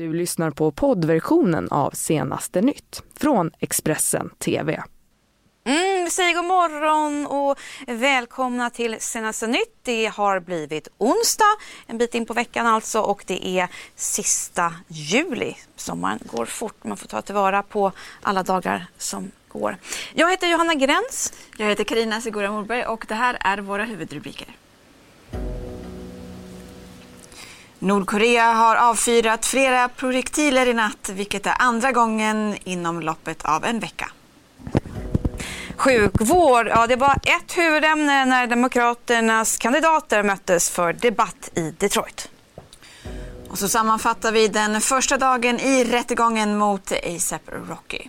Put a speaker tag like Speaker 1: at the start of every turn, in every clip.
Speaker 1: Du lyssnar på poddversionen av Senaste nytt från Expressen TV.
Speaker 2: Mm, vi säger god morgon och välkomna till Senaste nytt. Det har blivit onsdag, en bit in på veckan alltså och det är sista juli. Sommaren går fort, man får ta tillvara på alla dagar som går. Jag heter Johanna Gräns.
Speaker 3: Jag heter Karina Segura Morberg och det här är våra huvudrubriker. Nordkorea har avfyrat flera projektiler i natt, vilket är andra gången inom loppet av en vecka.
Speaker 2: Sjukvård, ja det var ett huvudämne när Demokraternas kandidater möttes för debatt i Detroit.
Speaker 3: Och så sammanfattar vi den första dagen i rättegången mot ASAP Rocky.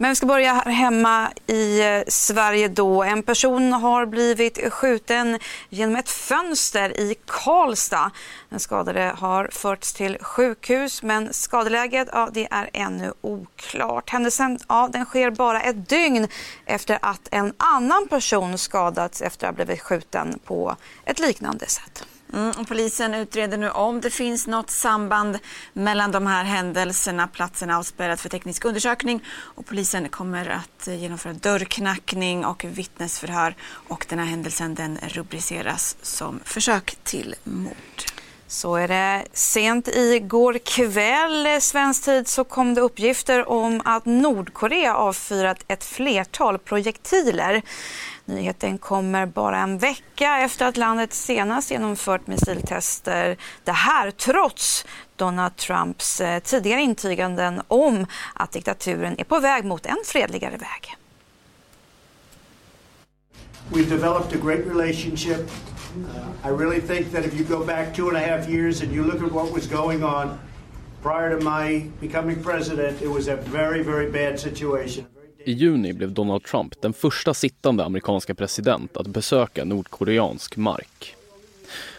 Speaker 2: Men vi ska börja här hemma i eh, Sverige då. En person har blivit skjuten genom ett fönster i Karlstad. Den skadade har förts till sjukhus men skadeläget ja, det är ännu oklart. Händelsen ja, den sker bara ett dygn efter att en annan person skadats efter att ha blivit skjuten på ett liknande sätt.
Speaker 3: Mm, polisen utreder nu om det finns något samband mellan de här händelserna. Platsen är avspärrad för teknisk undersökning och polisen kommer att genomföra dörrknackning och vittnesförhör och den här händelsen den rubriceras som försök till mord.
Speaker 2: Så är det. Sent igår kväll, eh, svensk tid, så kom det uppgifter om att Nordkorea avfyrat ett flertal projektiler. Nyheten kommer bara en vecka efter att landet senast genomfört missiltester. Det här trots Donald Trumps eh, tidigare intyganden om att diktaturen är på väg mot en fredligare väg.
Speaker 4: We've developed a great relationship. Uh, I really think that if you go back two and a half years and you look at what was going on prior to my becoming president, it was a very, very bad situation.
Speaker 5: I juni blev Donald Trump den första sittande amerikanska president att besöka nordkoreansk mark.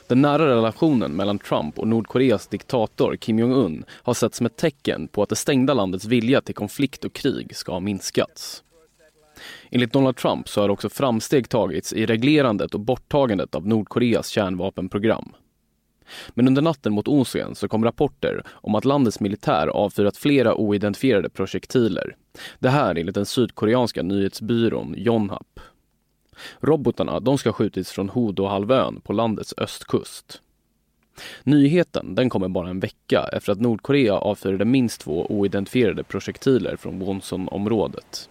Speaker 5: Den nära relationen mellan Trump och Nordkoreas diktator Kim Jong-Un har setts som ett tecken på att det stängda landets vilja till konflikt och krig ska ha minskats. Enligt Donald Trump så har också framsteg tagits i reglerandet och borttagandet av Nordkoreas kärnvapenprogram. Men under natten mot onsdagen så kom rapporter om att landets militär avfyrat flera oidentifierade projektiler. Det här enligt den sydkoreanska nyhetsbyrån Yonhap. Robotarna de ska ha skjutits från Hodo-halvön på landets östkust. Nyheten den kommer bara en vecka efter att Nordkorea avfyrade minst två oidentifierade projektiler från Wonson-området.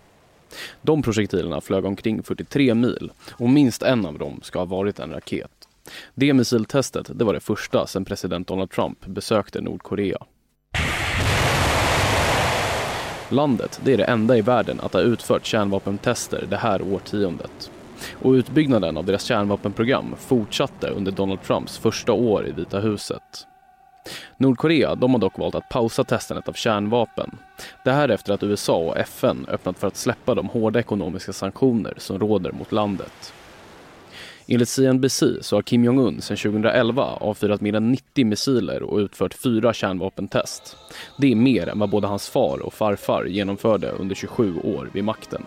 Speaker 5: De projektilerna flög omkring 43 mil och minst en av dem ska ha varit en raket. Det missiltestet det var det första sedan president Donald Trump besökte Nordkorea. Landet det är det enda i världen att ha utfört kärnvapentester det här årtiondet. Och utbyggnaden av deras kärnvapenprogram fortsatte under Donald Trumps första år i Vita huset. Nordkorea de har dock valt att pausa testandet av kärnvapen. Det här efter att USA och FN öppnat för att släppa de hårda ekonomiska sanktioner som råder mot landet. Enligt CNBC så har Kim Jong-Un sedan 2011 avfyrat mer än 90 missiler och utfört fyra kärnvapentest. Det är mer än vad både hans far och farfar genomförde under 27 år vid makten.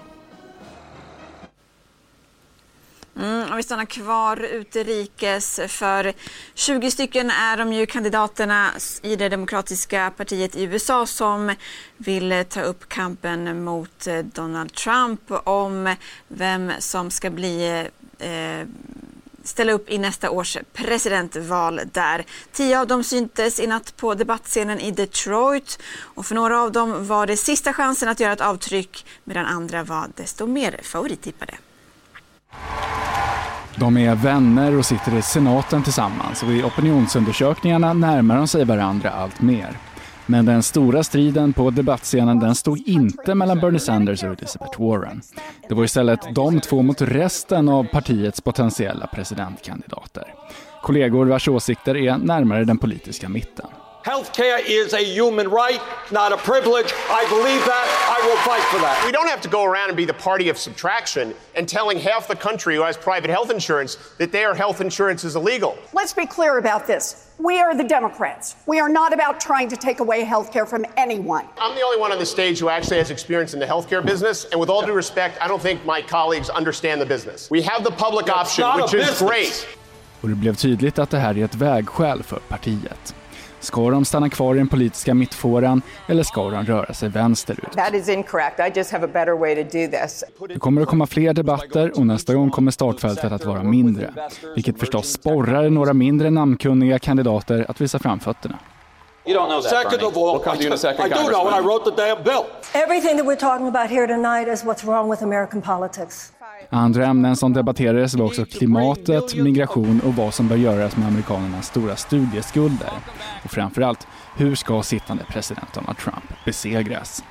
Speaker 3: Mm, vi stannar kvar utrikes för 20 stycken är de ju kandidaterna i det demokratiska partiet i USA som vill ta upp kampen mot eh, Donald Trump om vem som ska bli eh, ställa upp i nästa års presidentval där. Tio av dem syntes i natt på debattscenen i Detroit och för några av dem var det sista chansen att göra ett avtryck medan andra var desto mer favorittippade.
Speaker 6: De är vänner och sitter i senaten tillsammans och i opinionsundersökningarna närmar de sig varandra allt mer. Men den stora striden på debattscenen den stod inte mellan Bernie Sanders och Elizabeth Warren. Det var istället de två mot resten av partiets potentiella presidentkandidater. Kollegor vars åsikter är närmare den politiska mitten.
Speaker 7: Healthcare is a human right, not a privilege. I believe that. I will fight for that.
Speaker 8: We don't have to go around and be the party of subtraction and telling half the country who has private health insurance that their health insurance is illegal.
Speaker 9: Let's be clear about this. We are the Democrats. We are not about trying to take away health care from anyone.
Speaker 8: I'm the only one on the stage who actually has experience in the healthcare business, and with all due respect, I don't think my colleagues understand the business. We have the public
Speaker 7: That's
Speaker 8: option, which is
Speaker 7: business.
Speaker 8: great.
Speaker 6: och det blev tydligt att det här är ett vägskäl för partiet. Ska de stanna kvar i den politiska mittfåran eller ska de röra sig vänsterut?
Speaker 10: That is incorrect. I just have a better way to do this.
Speaker 6: Det kommer att komma fler debatter och nästa gång kommer startfältet att vara mindre. Vilket förstås sporrar några mindre namnkunniga kandidater att visa framfötterna.
Speaker 7: You don't know that,
Speaker 11: Second
Speaker 7: Bernie.
Speaker 11: of all,
Speaker 7: What comes
Speaker 11: I,
Speaker 7: you in a second,
Speaker 11: I do know, and I wrote the damn bill.
Speaker 12: Everything that we're talking about here tonight is what's wrong with American politics.
Speaker 6: Andra ämnen som debatterades var också klimatet, migration och vad som bör göras med amerikanernas stora studieskulder. Och framförallt, hur ska sittande president Donald Trump besegras?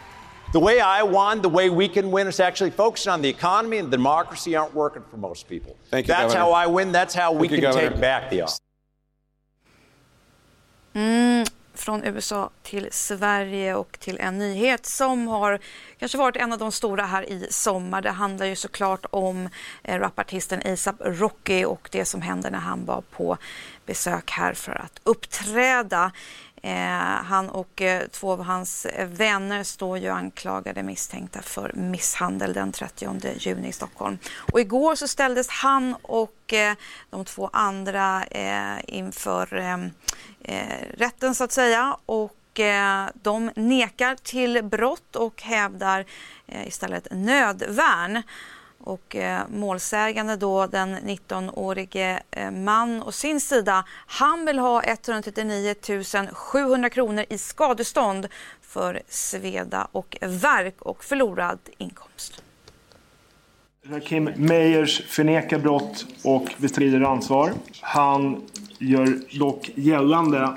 Speaker 13: The way I won, the way we can win is actually focusing on the economy and democracy aren't working for most people.
Speaker 11: Thank you,
Speaker 13: that's
Speaker 11: Governor.
Speaker 13: how I win. That's how we
Speaker 11: Thank you,
Speaker 13: can
Speaker 11: Governor.
Speaker 13: take back the office.
Speaker 2: Från USA till Sverige och till en nyhet som har kanske varit en av de stora här i sommar. Det handlar ju såklart om eh, rapartisten ASAP Rocky och det som hände när han var på besök här för att uppträda. Eh, han och eh, två av hans vänner står ju anklagade misstänkta för misshandel den 30 juni i Stockholm. Och igår så ställdes han och eh, de två andra inför rätten så att säga och de nekar till brott och hävdar istället nödvärn. Och eh, målsägande då, den 19-årige eh, man och sin sida, han vill ha 139 700 kronor i skadestånd för sveda och verk och förlorad inkomst.
Speaker 14: Rakim Meyers förnekar brott och bestrider ansvar. Han gör dock gällande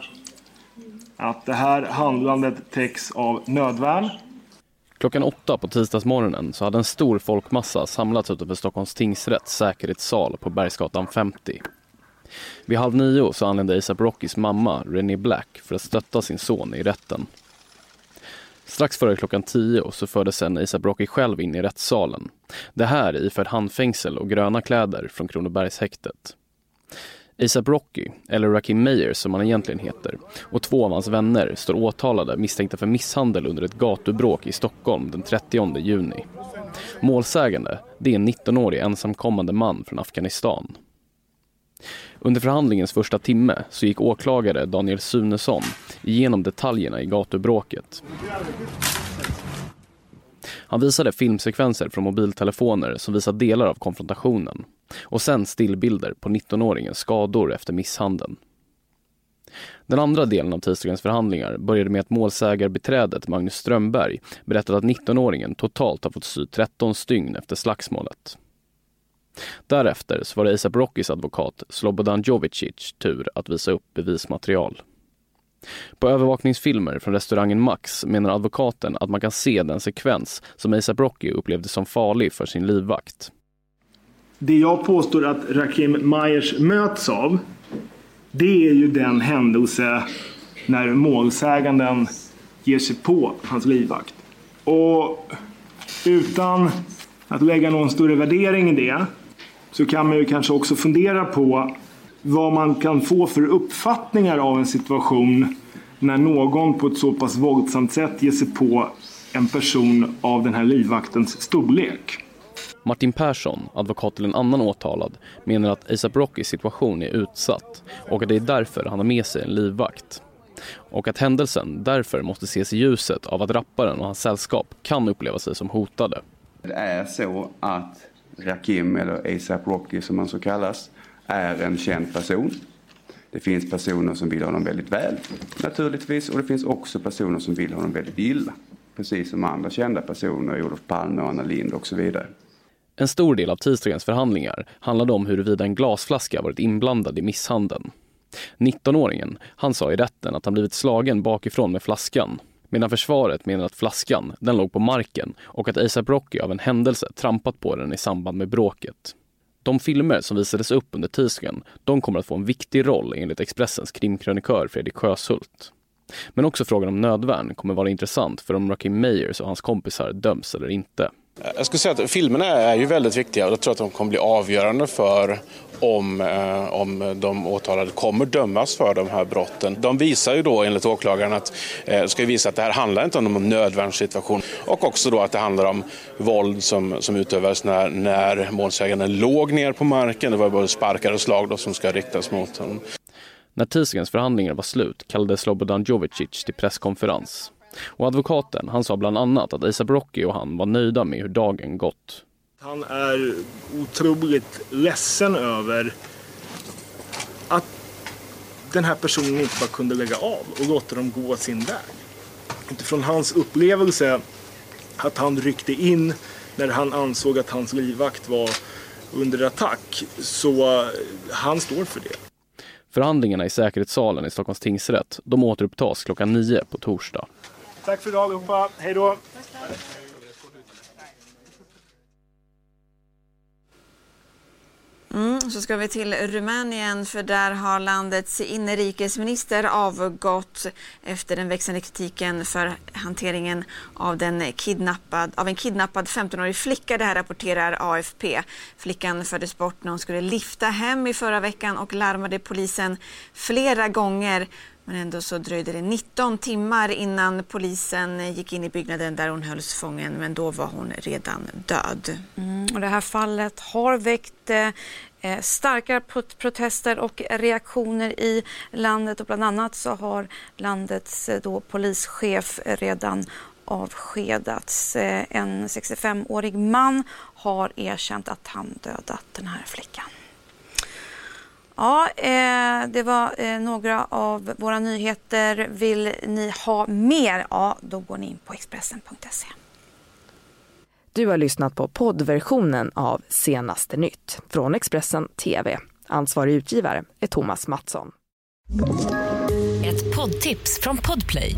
Speaker 14: att det här handlandet täcks av nödvärn.
Speaker 5: Klockan åtta på tisdagsmorgonen så hade en stor folkmassa samlats utanför Stockholms tingsrätts säkerhetssal på Bergsgatan 50. Vid halv nio så anlände ASAP Rockys mamma, Renée Black, för att stötta sin son i rätten. Strax före klockan tio så fördes sen ASAP Rocky själv in i rättssalen. Det här iförd handfängsel och gröna kläder från Kronobergshäktet. ASAP Rocky, eller Rakim Meyer som han egentligen heter, och två av hans vänner står åtalade misstänkta för misshandel under ett gatubråk i Stockholm den 30 juni. Målsägande, det är en 19-årig ensamkommande man från Afghanistan. Under förhandlingens första timme så gick åklagare Daniel Sunesson igenom detaljerna i gatubråket. Han visade filmsekvenser från mobiltelefoner som visar delar av konfrontationen och sen stillbilder på 19-åringens skador efter misshandeln. Den andra delen av tisdagens förhandlingar började med att målsägarbiträdet Magnus Strömberg berättade att 19-åringen totalt har fått sy 13 stygn efter slagsmålet. Därefter så var det ASAP Rockys advokat Slobodan Jovicic tur att visa upp bevismaterial. På övervakningsfilmer från restaurangen Max menar advokaten att man kan se den sekvens som ASAP Rocky upplevde som farlig för sin livvakt.
Speaker 14: Det jag påstår att Rakim Meyers möts av det är ju den händelse när målsäganden ger sig på hans livvakt. Och utan att lägga någon större värdering i det så kan man ju kanske också fundera på vad man kan få för uppfattningar av en situation när någon på ett så pass våldsamt sätt ger sig på en person av den här livvaktens storlek.
Speaker 5: Martin Persson, advokat till en annan åtalad, menar att ASAP Rockys situation är utsatt och att det är därför han har med sig en livvakt. Och att händelsen därför måste ses i ljuset av att rapparen och hans sällskap kan uppleva sig som hotade.
Speaker 15: Det är så att Rakim, eller ASAP Rocky som han så kallas, är en känd person. Det finns personer som vill honom väldigt väl, naturligtvis, och det finns också personer som vill honom väldigt illa. Precis som andra kända personer, Olof Palme och Anna Lindh och så vidare.
Speaker 5: En stor del av tisdagens förhandlingar handlade om huruvida en glasflaska varit inblandad i misshandeln. 19-åringen, han sa i rätten att han blivit slagen bakifrån med flaskan. Medan försvaret menar att flaskan, den låg på marken och att ASAP Rocky av en händelse trampat på den i samband med bråket. De filmer som visades upp under tisdagen, de kommer att få en viktig roll enligt Expressens krimkrönikör Fredrik Sjöshult. Men också frågan om nödvärn kommer vara intressant för om Rocky Meyers och hans kompisar döms eller inte.
Speaker 11: Jag skulle säga att filmerna är ju väldigt viktiga och jag tror att de kommer bli avgörande för om, eh, om de åtalade kommer dömas för de här brotten. De visar ju då enligt åklagaren att, eh, ska visa att det här handlar inte om någon nödvärnssituation och också då att det handlar om våld som, som utövades när, när målsäganden låg ner på marken. Det var både sparkar och slag då som ska riktas mot honom.
Speaker 5: När tisdagens förhandlingar var slut kallade Slobodan Jovicic till presskonferens. Och advokaten han sa bland annat att ASAP Rocky och han var nöjda med hur dagen gått.
Speaker 14: Han är otroligt ledsen över att den här personen inte bara kunde lägga av och låta dem gå sin väg. Utifrån hans upplevelse att han ryckte in när han ansåg att hans livvakt var under attack. Så han står för det.
Speaker 5: Förhandlingarna i säkerhetssalen i Stockholms tingsrätt de återupptas klockan nio på torsdag.
Speaker 14: Tack för idag allihopa. Hej då!
Speaker 3: Mm, så ska vi till Rumänien för där har landets inrikesminister avgått efter den växande kritiken för hanteringen av, den kidnappad, av en kidnappad 15-årig flicka. Det här rapporterar AFP. Flickan fördes bort när hon skulle lifta hem i förra veckan och larmade polisen flera gånger. Men ändå så dröjde det 19 timmar innan polisen gick in i byggnaden där hon hölls fången. Men då var hon redan död.
Speaker 2: Mm, och det här fallet har väckt eh, eh starka protester och reaktioner i landet och bland annat så har landets eh, då polischef redan avskedats. Eh, en 65-årig man har erkänt att han dödat den här flickan. Ja, eh, det var eh, några av våra nyheter. Vill ni ha mer? Ja, då går ni in på Expressen.se.
Speaker 1: Du har lyssnat på poddversionen av Senaste nytt från Expressen TV. Ansvarig utgivare är Thomas Mattsson.
Speaker 16: Ett poddtips från Podplay.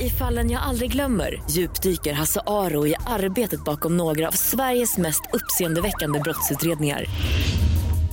Speaker 16: I fallen jag aldrig glömmer djupdyker Hasse Aro i arbetet bakom några av Sveriges mest uppseendeväckande brottsutredningar